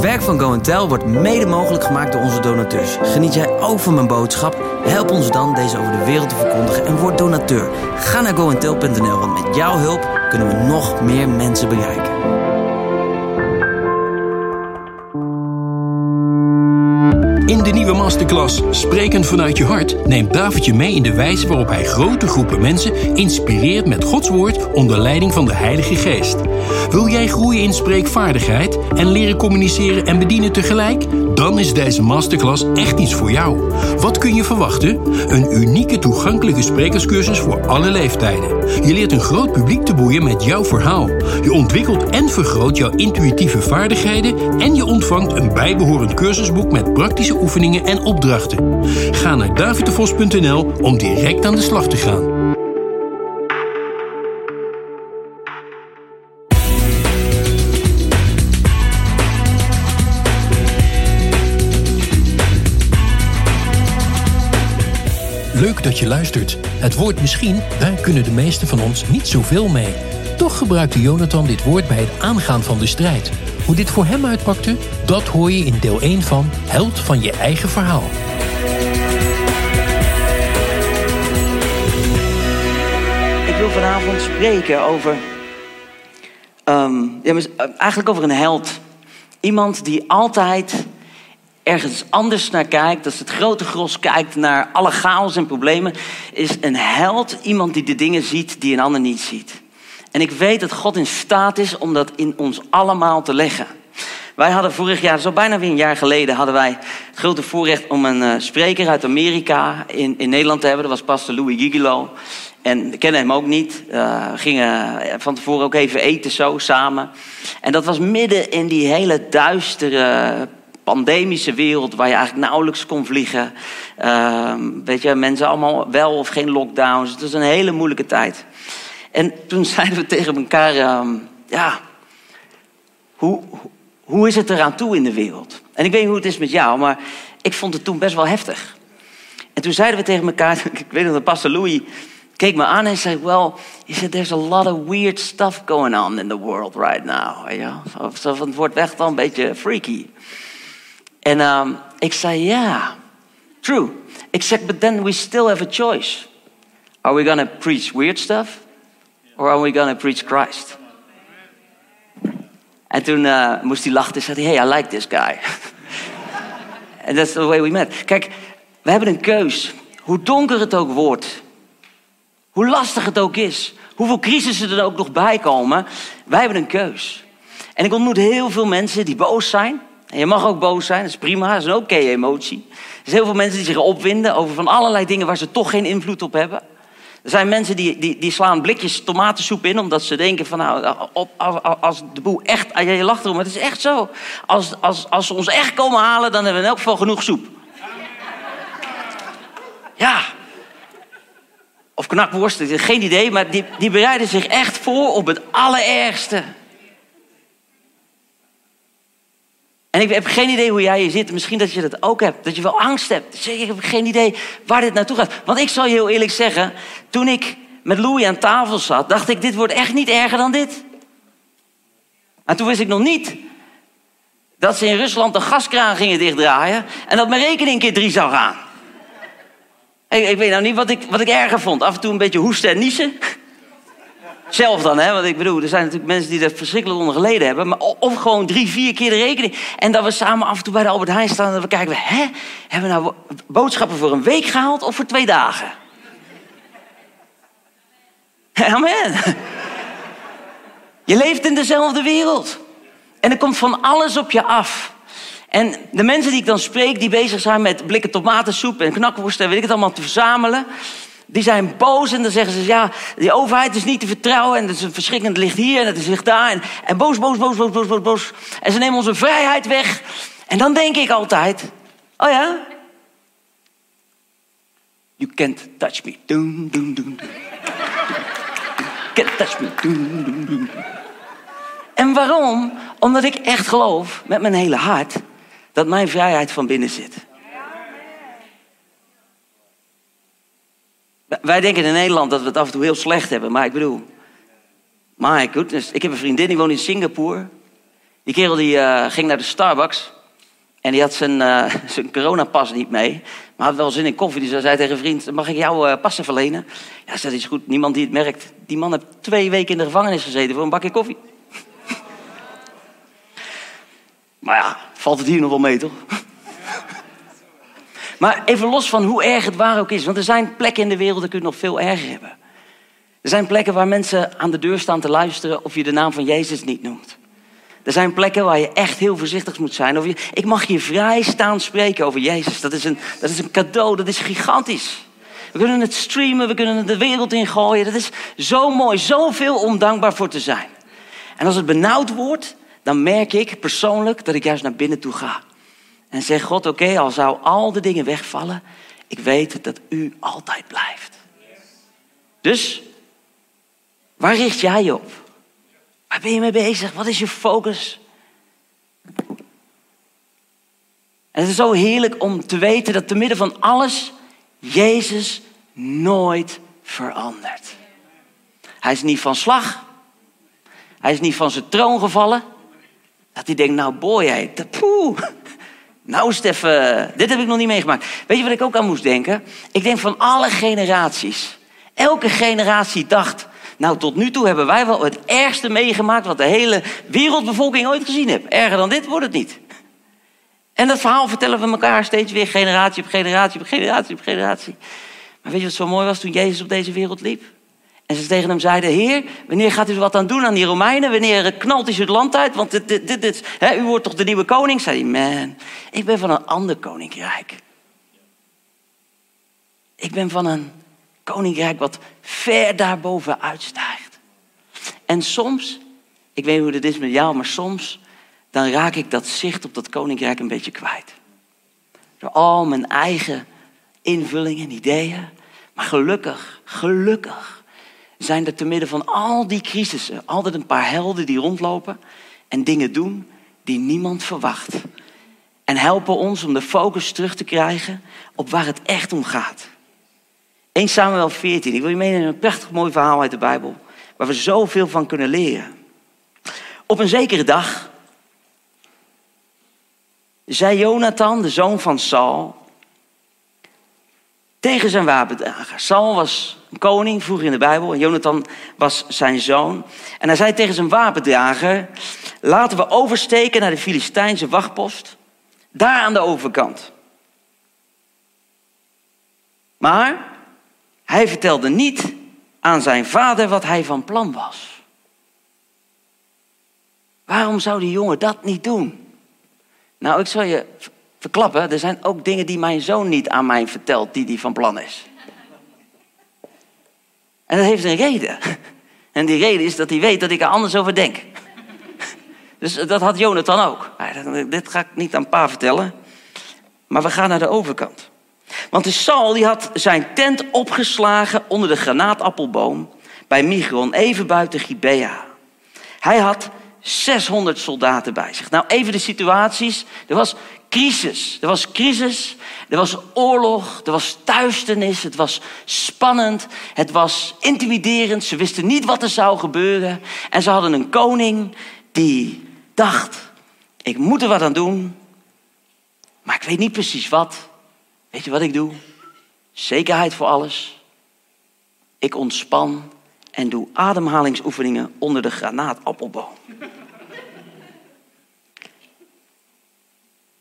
Het werk van Go Tell wordt mede mogelijk gemaakt door onze donateurs. Geniet jij ook van mijn boodschap? Help ons dan deze over de wereld te verkondigen en word donateur. Ga naar goentel.nl, want met jouw hulp kunnen we nog meer mensen bereiken. In de nieuwe masterclass Spreken vanuit je hart neemt David je mee in de wijze waarop hij grote groepen mensen inspireert met Gods woord onder leiding van de Heilige Geest. Wil jij groeien in spreekvaardigheid en leren communiceren en bedienen tegelijk? Dan is deze masterclass echt iets voor jou. Wat kun je verwachten? Een unieke toegankelijke sprekerscursus voor alle leeftijden. Je leert een groot publiek te boeien met jouw verhaal. Je ontwikkelt en vergroot jouw intuïtieve vaardigheden en je ontvangt een bijbehorend cursusboek met praktische oefeningen en opdrachten. Ga naar davidevos.nl om direct aan de slag te gaan. Dat je luistert. Het woord misschien, daar kunnen de meesten van ons niet zoveel mee. Toch gebruikte Jonathan dit woord bij het aangaan van de strijd. Hoe dit voor hem uitpakte, dat hoor je in deel 1 van Held van je eigen verhaal. Ik wil vanavond spreken over. ehm, ja, eigenlijk over een held. Iemand die altijd ergens anders naar kijkt. Als het grote gros kijkt naar alle chaos en problemen. Is een held iemand die de dingen ziet die een ander niet ziet. En ik weet dat God in staat is om dat in ons allemaal te leggen. Wij hadden vorig jaar, zo bijna weer een jaar geleden, hadden wij het grote voorrecht om een eh, spreker uit Amerika in, in Nederland te hebben. Dat was pastor Louis Gigolo. En we kennen hem ook niet. Eh, we gingen van tevoren ook even eten zo samen. En dat was midden in die hele duistere pandemische wereld waar je eigenlijk nauwelijks kon vliegen. Ehm, weet je, mensen allemaal wel of geen lockdowns. Het was een hele moeilijke tijd. En toen zeiden we tegen elkaar, ehm, ja, hoe, hoe is het eraan toe in de wereld? En ik weet niet hoe het is met jou, maar ik vond het toen best wel heftig. En toen zeiden we tegen elkaar, ik weet nog dat pastor Louis keek me aan en zei, well, he said, there's a lot of weird stuff going on in the world right now. Ja, het wordt echt wel een beetje freaky. En um, ik zei, ja, true. Ik zeg, but then we still have a choice. Are we gonna preach weird stuff? Or are we gonna preach Christ? En toen uh, moest hij lachen en zei hij, hey, I like this guy. And that's the way we met. Kijk, we hebben een keus. Hoe donker het ook wordt. Hoe lastig het ook is. Hoeveel crisissen er ook nog bij komen. Wij hebben een keus. En ik ontmoet heel veel mensen die boos zijn. Je mag ook boos zijn, dat is prima, dat is een oké emotie. Er zijn heel veel mensen die zich opwinden over van allerlei dingen waar ze toch geen invloed op hebben. Er zijn mensen die, die, die slaan blikjes tomatensoep in omdat ze denken van nou, als de boel echt, je lacht erom, maar het is echt zo. Als, als, als ze ons echt komen halen, dan hebben we in elk geval genoeg soep. Ja. Of knakworsten, geen idee, maar die, die bereiden zich echt voor op het allerergste. En ik heb geen idee hoe jij hier zit. Misschien dat je dat ook hebt. Dat je wel angst hebt. ik heb geen idee waar dit naartoe gaat. Want ik zal je heel eerlijk zeggen. Toen ik met Louis aan tafel zat, dacht ik: dit wordt echt niet erger dan dit. En toen wist ik nog niet dat ze in Rusland de gaskraan gingen dichtdraaien. En dat mijn rekening keer drie zou gaan. Ik, ik weet nou niet wat ik, wat ik erger vond. Af en toe een beetje hoesten en niezen. Zelf dan, hè? Want ik bedoel, er zijn natuurlijk mensen die er verschrikkelijk onder geleden hebben. Maar of gewoon drie, vier keer de rekening. En dat we samen af en toe bij de Albert Heijn staan en dat we kijken, hè? Hebben we nou boodschappen voor een week gehaald of voor twee dagen? Amen. Je leeft in dezelfde wereld. En er komt van alles op je af. En de mensen die ik dan spreek, die bezig zijn met blikken tomatensoep en knakworsten en weet ik het allemaal te verzamelen die zijn boos en dan zeggen ze, ja, die overheid is niet te vertrouwen en het is verschrikkend, ligt hier en het ligt daar. En, en boos, boos, boos, boos, boos, boos, boos. En ze nemen onze vrijheid weg. En dan denk ik altijd, oh ja? You can't touch me. Doom, doom, doom, doom. Can't touch me. Doom, doom, doom. En waarom? Omdat ik echt geloof, met mijn hele hart, dat mijn vrijheid van binnen zit. Wij denken in Nederland dat we het af en toe heel slecht hebben, maar ik bedoel, my goodness. Ik heb een vriendin die woont in Singapore. Die kerel die, uh, ging naar de Starbucks. En die had zijn, uh, zijn coronapas niet mee. Maar had wel zin in koffie. Dus hij zei tegen een vriend, mag ik jou uh, passen verlenen? Ja, dat is goed. Niemand die het merkt. Die man heeft twee weken in de gevangenis gezeten voor een bakje koffie. maar ja, valt het hier nog wel mee, toch? Maar even los van hoe erg het waar ook is. Want er zijn plekken in de wereld, dat kun je nog veel erger hebben. Er zijn plekken waar mensen aan de deur staan te luisteren of je de naam van Jezus niet noemt. Er zijn plekken waar je echt heel voorzichtig moet zijn. Of je, ik mag hier vrij staan spreken over Jezus. Dat is, een, dat is een cadeau, dat is gigantisch. We kunnen het streamen, we kunnen het de wereld ingooien. Dat is zo mooi, zoveel om dankbaar voor te zijn. En als het benauwd wordt, dan merk ik persoonlijk dat ik juist naar binnen toe ga. En zeg, God, oké, al zou al de dingen wegvallen, ik weet dat u altijd blijft. Dus Waar richt jij je op? Waar ben je mee bezig? Wat is je focus? En het is zo heerlijk om te weten dat te midden van alles Jezus nooit verandert. Hij is niet van slag. Hij is niet van zijn troon gevallen. Dat hij denkt, nou boy, hé, poeh. Nou Steffen, dit heb ik nog niet meegemaakt. Weet je wat ik ook aan moest denken? Ik denk van alle generaties. Elke generatie dacht, nou, tot nu toe hebben wij wel het ergste meegemaakt wat de hele wereldbevolking ooit gezien heeft. Erger dan dit wordt het niet. En dat verhaal vertellen we elkaar steeds weer, generatie op generatie op generatie op generatie. Maar weet je wat zo mooi was toen Jezus op deze wereld liep? En ze tegen hem zeiden: Heer, wanneer gaat u wat aan doen aan die Romeinen? Wanneer knalt u het land uit? Want dit, dit, dit, dit hè, u wordt toch de nieuwe koning? Zei hij: Man, ik ben van een ander koninkrijk. Ik ben van een koninkrijk wat ver daarboven uitstijgt. En soms, ik weet hoe het is met jou, maar soms dan raak ik dat zicht op dat koninkrijk een beetje kwijt. Door al mijn eigen invullingen en ideeën. Maar gelukkig, gelukkig zijn er te midden van al die crisissen altijd een paar helden die rondlopen en dingen doen die niemand verwacht. En helpen ons om de focus terug te krijgen op waar het echt om gaat. 1 Samuel 14. Ik wil je meenemen een prachtig mooi verhaal uit de Bijbel. Waar we zoveel van kunnen leren. Op een zekere dag zei Jonathan, de zoon van Saul, tegen zijn wapendrager. Saul was een koning vroeger in de Bijbel Jonathan was zijn zoon. En hij zei tegen zijn wapendrager: Laten we oversteken naar de Filistijnse wachtpost, daar aan de overkant. Maar hij vertelde niet aan zijn vader wat hij van plan was. Waarom zou die jongen dat niet doen? Nou, ik zal je verklappen, er zijn ook dingen die mijn zoon niet aan mij vertelt, die hij van plan is. En dat heeft een reden. En die reden is dat hij weet dat ik er anders over denk. Dus dat had Jonathan ook. Dit ga ik niet aan pa vertellen. Maar we gaan naar de overkant. Want de Saul die had zijn tent opgeslagen onder de granaatappelboom bij Migron, even buiten Gibea. Hij had 600 soldaten bij zich. Nou, even de situaties. Er was crisis. Er was crisis. Er was oorlog. Er was duisternis. Het was spannend. Het was intimiderend. Ze wisten niet wat er zou gebeuren. En ze hadden een koning die dacht: ik moet er wat aan doen. Maar ik weet niet precies wat. Weet je wat ik doe? Zekerheid voor alles. Ik ontspan en doe ademhalingsoefeningen onder de granaatappelboom.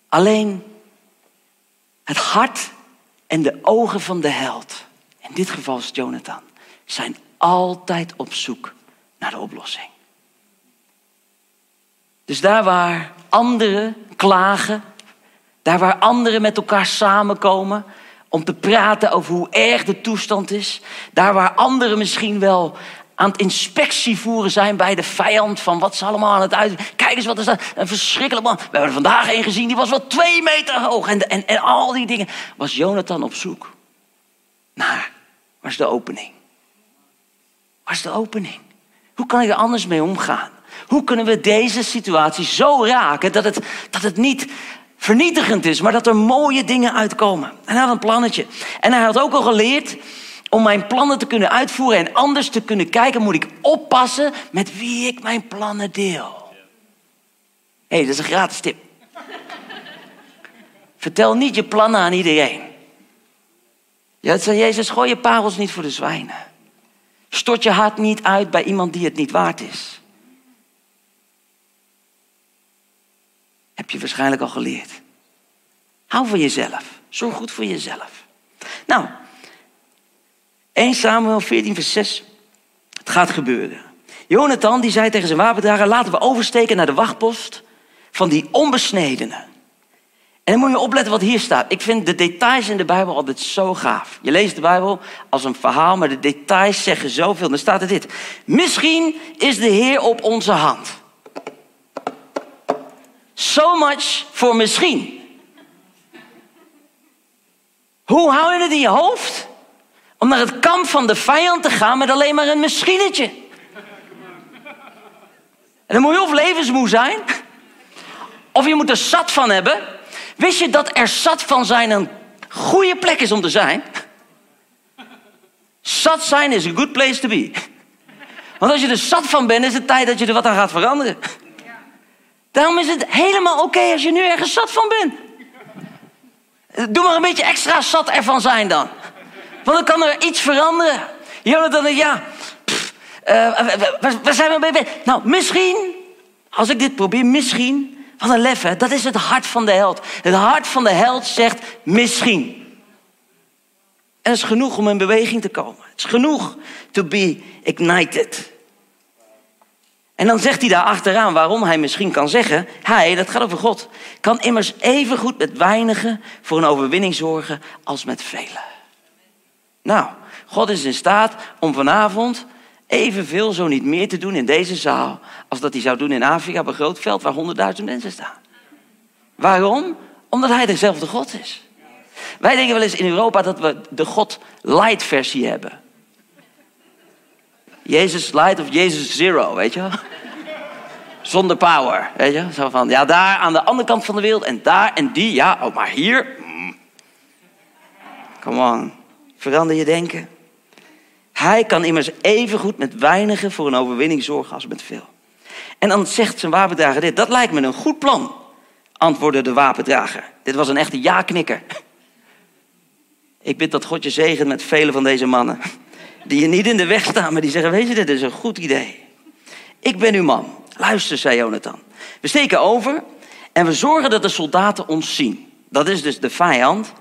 Alleen het hart en de ogen van de held, in dit geval is Jonathan, zijn altijd op zoek naar de oplossing. Dus daar waar anderen klagen daar waar anderen met elkaar samenkomen om te praten over hoe erg de toestand is. Daar waar anderen misschien wel aan het inspectie voeren zijn bij de vijand van wat ze allemaal aan het uit. Kijk eens wat er staat. Een verschrikkelijk man. We hebben er vandaag een gezien, die was wel twee meter hoog. En, en, en al die dingen. Was Jonathan op zoek naar, waar is de opening? Waar is de opening? Hoe kan ik er anders mee omgaan? Hoe kunnen we deze situatie zo raken dat het, dat het niet vernietigend is, maar dat er mooie dingen uitkomen. En hij had een plannetje. En hij had ook al geleerd om mijn plannen te kunnen uitvoeren en anders te kunnen kijken, moet ik oppassen met wie ik mijn plannen deel. Hé, hey, dat is een gratis tip. Vertel niet je plannen aan iedereen. Ja, zei Jezus, gooi je parels niet voor de zwijnen. Stort je hart niet uit bij iemand die het niet waard is. Heb je waarschijnlijk al geleerd. Hou van jezelf. Zorg goed voor jezelf. Nou, 1 Samuel 14 vers 6. Het gaat gebeuren. Jonathan die zei tegen zijn wapendrager, laten we oversteken naar de wachtpost van die onbesnedenen. En dan moet je opletten wat hier staat. Ik vind de details in de Bijbel altijd zo gaaf. Je leest de Bijbel als een verhaal, maar de details zeggen zoveel. Dan staat er dit. Misschien is de Heer op onze hand. So much voor misschien. Hoe hou je het in je hoofd? Om naar het kamp van de vijand te gaan met alleen maar een misschien. En dan moet je of levensmoe zijn, of je moet er zat van hebben. Wist je dat er zat van zijn een goede plek is om te zijn? Zat zijn is a good place to be. Want als je er zat van bent, is het tijd dat je er wat aan gaat veranderen. Daarom is het helemaal oké als je nu ergens zat van bent. Doe maar een beetje extra zat ervan zijn dan. Want dan kan er iets veranderen. Jonathan denkt, ja, pff, uh, waar, zijn we mee Nou, misschien, als ik dit probeer, misschien, wat een hè? dat is het hart van de held. Het hart van de held zegt misschien. En het is genoeg om in beweging te komen. Het is genoeg to be ignited. En dan zegt hij daar achteraan waarom hij misschien kan zeggen: Hij, dat gaat over God, kan immers even goed met weinigen voor een overwinning zorgen als met velen. Nou, God is in staat om vanavond evenveel, zo niet meer te doen in deze zaal. als dat hij zou doen in Afrika op een groot veld waar honderdduizend mensen staan. Waarom? Omdat hij dezelfde God is. Wij denken wel eens in Europa dat we de God light versie hebben. Jezus light of Jezus zero, weet je wel? Zonder power, weet je? Zo van, ja, daar aan de andere kant van de wereld en daar en die, ja, oh, maar hier. Mm. Come on. Verander je denken. Hij kan immers even goed met weinigen voor een overwinning zorgen als met veel. En dan zegt zijn wapendrager dit. Dat lijkt me een goed plan, antwoordde de wapendrager. Dit was een echte ja-knikker. Ik bid dat God je zegent met vele van deze mannen. Die je niet in de weg staan, maar die zeggen: Weet je, dit is een goed idee. Ik ben uw man. Luister, zei Jonathan. We steken over en we zorgen dat de soldaten ons zien. Dat is dus de vijand.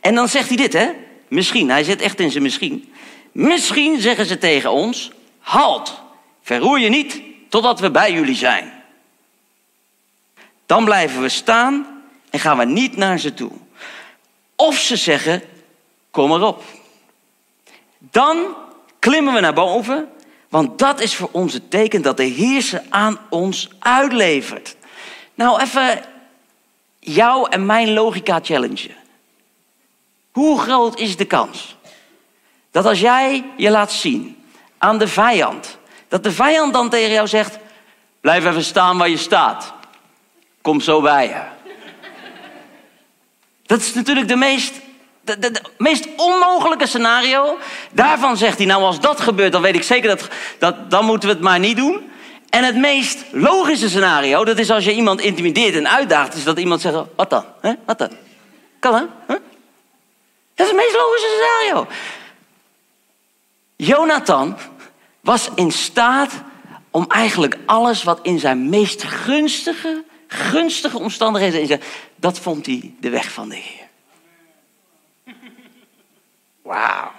En dan zegt hij dit, hè? Misschien, hij zit echt in zijn misschien. Misschien zeggen ze tegen ons: halt, verroer je niet totdat we bij jullie zijn. Dan blijven we staan en gaan we niet naar ze toe. Of ze zeggen: kom erop. Dan klimmen we naar boven, want dat is voor ons het teken dat de heerser aan ons uitlevert. Nou, even jou en mijn logica challenge. Hoe groot is de kans dat als jij je laat zien aan de vijand, dat de vijand dan tegen jou zegt: blijf even staan waar je staat. Kom zo bij je. Dat is natuurlijk de meest, meest onmogelijke scenario. Daarvan zegt hij, nou als dat gebeurt, dan weet ik zeker dat, dat dan moeten we het maar niet doen. En het meest logische scenario, dat is als je iemand intimideert en uitdaagt, is dat iemand zegt, wat dan? Wat dan? Kan hè? Dat is het meest logische scenario. Jonathan was in staat om eigenlijk alles wat in zijn meest gunstige, gunstige omstandigheden is, dat vond hij de weg van de Heer. Wauw.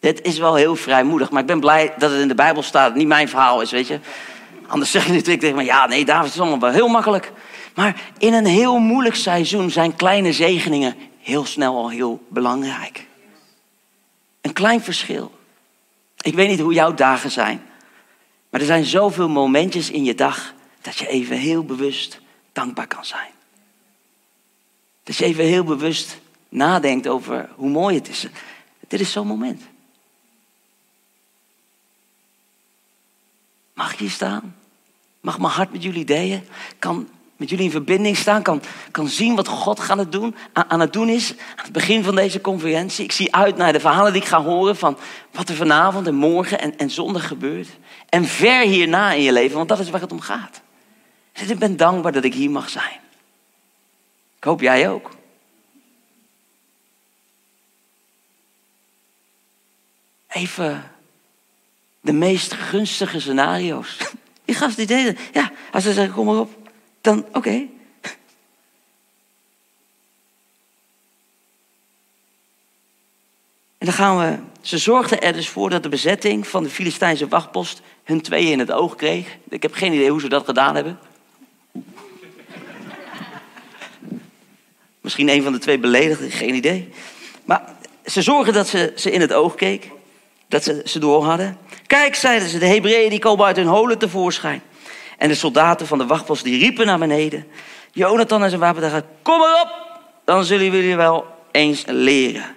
Dit is wel heel vrijmoedig, maar ik ben blij dat het in de Bijbel staat. niet mijn verhaal is, weet je. Anders zeg je natuurlijk tegen me, ja, nee, David is allemaal wel heel makkelijk. Maar in een heel moeilijk seizoen zijn kleine zegeningen heel snel al heel belangrijk. Een klein verschil. Ik weet niet hoe jouw dagen zijn. Maar er zijn zoveel momentjes in je dag dat je even heel bewust dankbaar kan zijn. Dat je even heel bewust nadenkt over hoe mooi het is. Dit is zo'n moment. Mag je hier staan? Mag mijn hart met jullie delen? Kan met jullie in verbinding staan, kan, kan zien wat God gaan het doen, aan, het doen is. Aan het begin van deze conferentie. Ik zie uit naar de verhalen die ik ga horen van wat er vanavond en morgen en, en zondag gebeurt. En ver hierna in je leven, want dat is waar het om gaat. Ik ben dankbaar dat ik hier mag zijn. Ik hoop jij ook. Even de meest gunstige scenario's. Die gast die deden. Ja, als ze zeggen, kom maar op. Dan, oké. En dan gaan we. Ze zorgden er dus voor dat de bezetting van de Filistijnse wachtpost hun tweeën in het oog kreeg. Ik heb geen idee hoe ze dat gedaan hebben. Misschien een van de twee beledigden, geen idee. Maar ze zorgen dat ze ze in het oog keek. Dat ze ze door hadden. Kijk, zeiden ze, de Hebreeën die komen uit hun holen tevoorschijn. En de soldaten van de wachtpost die riepen naar beneden. Jonathan en zijn wapendrager, kom erop, dan zullen jullie wel eens leren.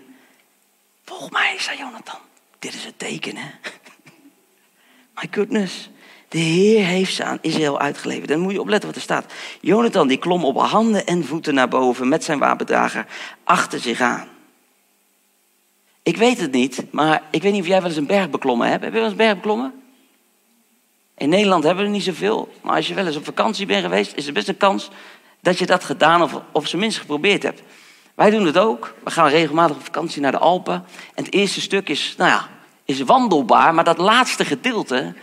Volg mij, zei Jonathan. Dit is het teken, hè? My goodness. De Heer heeft ze aan Israël uitgeleverd. Dan moet je opletten wat er staat. Jonathan die klom op handen en voeten naar boven met zijn wapendrager achter zich aan. Ik weet het niet, maar ik weet niet of jij wel eens een berg beklommen hebt. Heb je wel eens een berg beklommen? In Nederland hebben we er niet zoveel. Maar als je wel eens op vakantie bent geweest, is er best een kans dat je dat gedaan of, of ze minst geprobeerd hebt. Wij doen het ook. We gaan regelmatig op vakantie naar de Alpen. En het eerste stuk is, nou ja, is wandelbaar. Maar dat laatste gedeelte,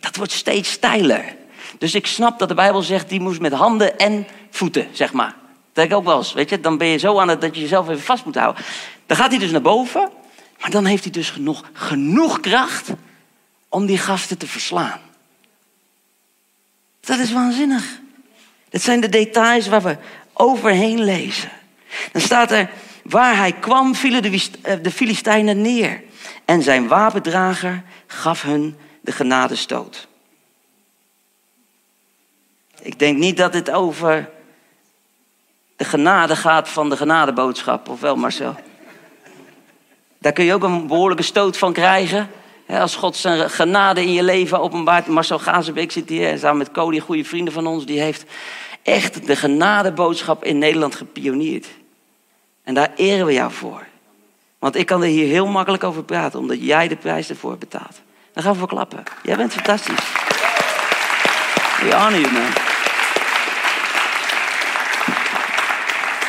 dat wordt steeds steiler. Dus ik snap dat de Bijbel zegt, die moest met handen en voeten, zeg maar. Dat ik ook wel eens, weet je. Dan ben je zo aan het dat je jezelf even vast moet houden. Dan gaat hij dus naar boven. Maar dan heeft hij dus genoeg, genoeg kracht om die gasten te verslaan. Dat is waanzinnig. Dat zijn de details waar we overheen lezen. Dan staat er, waar hij kwam vielen de, eh, Filistijnen neer. En zijn wapendrager gaf hun de genadestoot. Ik denk niet dat dit over de genade gaat van de genadeboodschap, of wel Marcel? Daar kun je ook een behoorlijke stoot van krijgen. Als God zijn genade in je leven openbaart. Marcel Gazenbeek zit hier samen met Cody, goede vrienden van ons. Die heeft echt de genadeboodschap in Nederland gepioneerd. En daar eren we jou voor. Want ik kan er hier heel makkelijk over praten, omdat jij de prijs ervoor betaalt. Dan gaan we voor klappen. Jij bent fantastisch. We honor you, man.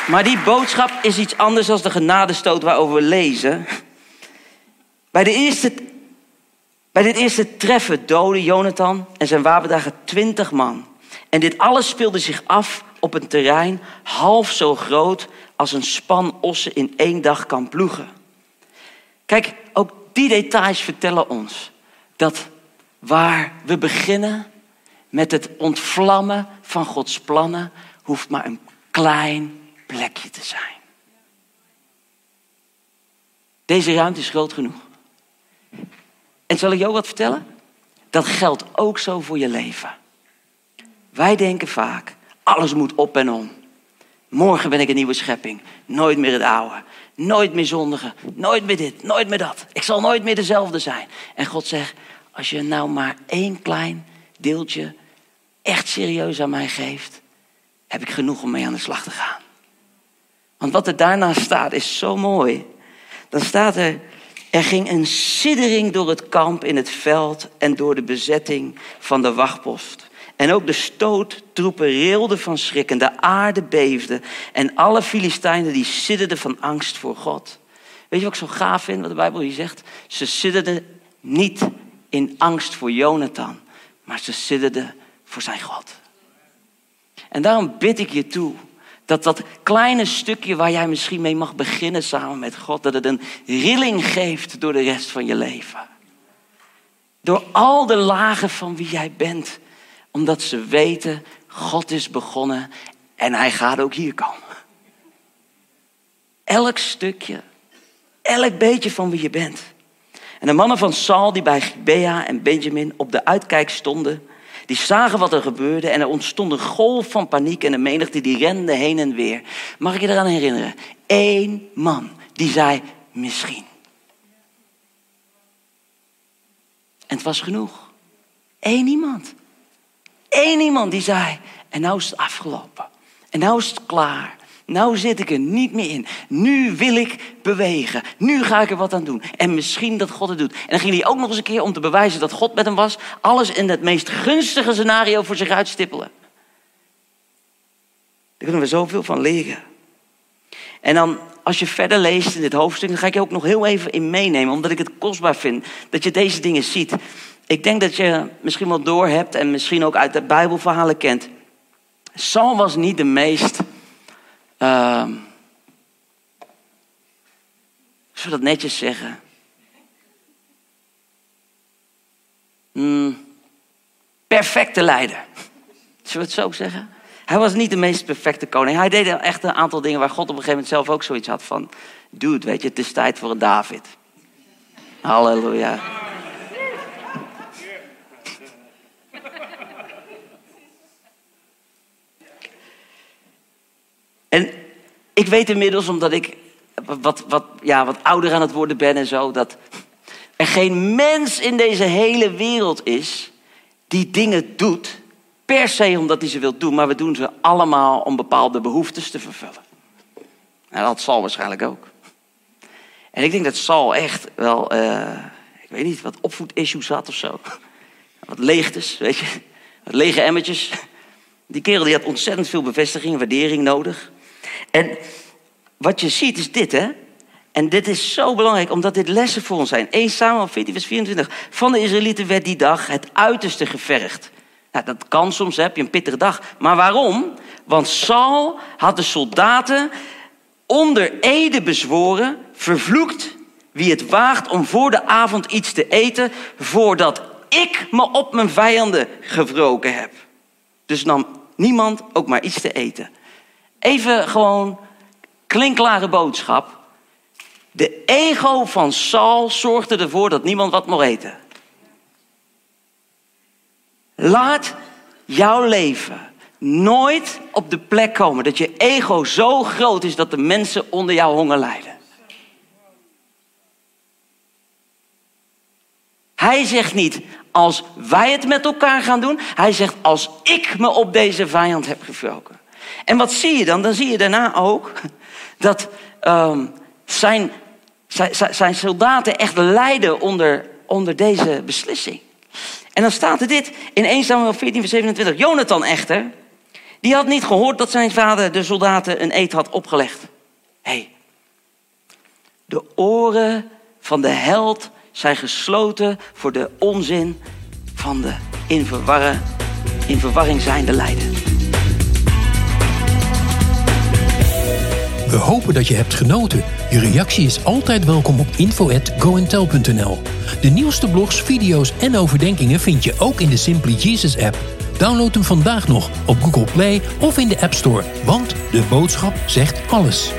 Maar die boodschap is iets anders dan de genadestoot waarover we lezen. Bij, de eerste, bij dit eerste treffen doden Jonathan en zijn wapendagen twintig man. En dit alles speelde zich af op een terrein half zo groot als een span ossen in één dag kan ploegen. Kijk, ook die details vertellen ons dat waar we beginnen met het ontvlammen van Gods plannen, hoeft maar een klein plekje te zijn. Deze ruimte is groot genoeg. En zal ik jou wat vertellen? Dat geldt ook zo voor je leven. Wij denken vaak, alles moet op en om. Morgen ben ik een nieuwe schepping. Nooit meer het oude. Nooit meer zondigen. Nooit meer dit. Nooit meer dat. Ik zal nooit meer dezelfde zijn. En God zegt, als je nou maar één klein deeltje echt serieus aan mij geeft, heb ik genoeg om mee aan de slag te gaan. Want wat er daarna staat is zo mooi. Dan staat er, er ging een siddering door het kamp in het veld en door de bezetting van de wachtpost. En ook de stoottroepen rilden van schrik en de aarde beefde. En alle Filistijnen die sidderden van angst voor God. Weet je wat ik zo gaaf vind, wat de Bijbel hier zegt? Ze sidderden niet in angst voor Jonathan, maar ze sidderden voor zijn God. En daarom bid ik je toe dat dat kleine stukje waar jij misschien mee mag beginnen samen met God, dat het een rilling geeft door de rest van je leven. Door al de lagen van wie jij bent. Omdat ze weten, God is begonnen en hij gaat ook hier komen. Elk stukje, elk beetje van wie je bent. En de mannen van Saul die bij Gibea en Benjamin op de uitkijk stonden, die zagen wat er gebeurde en er ontstond een golf van paniek en de menigte die rende heen en weer. Mag ik je eraan herinneren? Eén man die zei misschien. En het was genoeg. Eén iemand. Eén iemand die zei, en nou is het afgelopen. En nou is het klaar. Nou zit ik er niet meer in. Nu wil ik bewegen. Nu ga ik er wat aan doen. En misschien dat God het doet. En dan ging hij ook nog eens een keer om te bewijzen dat God met hem was. Alles in het meest gunstige scenario voor zich uitstippelen. kunnen we zoveel van leren. En dan, als je verder leest in dit hoofdstuk, dan ga ik je ook nog heel even in meenemen, omdat ik het kostbaar vind dat je deze dingen ziet. Ik denk dat je misschien wel door hebt en misschien ook uit de Bijbelverhalen kent. Saul was niet de meest. Uh, dat netjes zeggen? Hmm, perfecte leider. Zullen we het zo zeggen? Hij was niet de meest perfecte koning. Hij deed echt een aantal dingen waar God op een gegeven moment zelf ook zoiets had van... Dude, weet je, het is tijd voor een David. Halleluja. En ik weet inmiddels, omdat ik wat, wat, ja, wat ouder aan het worden ben en zo, dat er geen mens in deze hele wereld is die dingen doet per se omdat hij ze wil doen, maar we doen ze allemaal om bepaalde behoeftes te vervullen. En dat zal waarschijnlijk ook. En ik denk dat Saul echt wel, uh, ik weet niet, wat opvoedissues had of zo. Wat leegtes, weet je. Wat lege emmertjes. Die kerel die had ontzettend veel bevestiging en waardering nodig. En wat je ziet is dit, hè. En dit is zo belangrijk, omdat dit lessen voor ons zijn. 1 Samuel 14, vers 24. Van de Israëlieten werd die dag het uiterste gevergd. Nou, dat kan soms, heb je een pittige dag. Maar waarom? Want Saul had de soldaten onder ede bezworen, vervloekt wie het waagt om voor de avond iets te eten, voordat ik me op mijn vijanden gewroken heb. Dus nam niemand ook maar iets te eten. Even gewoon klinklare boodschap. De ego van Saul zorgde ervoor dat niemand wat mocht eten. Laat jouw leven nooit op de plek komen dat je ego zo groot is dat de mensen onder jouw honger lijden. Hij zegt niet als wij het met elkaar gaan doen. Hij zegt als ik me op deze vijand heb gevroken. En wat zie je dan? Dan zie je daarna ook dat um, zijn, zijn, zijn soldaten echt lijden onder, onder deze beslissing. En dan staat er dit in 1 Samuel 14, vers 27. Jonathan echter, die had niet gehoord dat zijn vader de soldaten een eed had opgelegd. Hé, hey, de oren van de held zijn gesloten voor de onzin van de in, verwarren, in verwarring zijnde lijden. We hopen dat je hebt genoten. Je reactie is altijd welkom op info@goentel.nl. De nieuwste blogs, video's en overdenkingen vind je ook in de Simply Jesus app. Download hem vandaag nog op Google Play of in de App Store, want de boodschap zegt alles.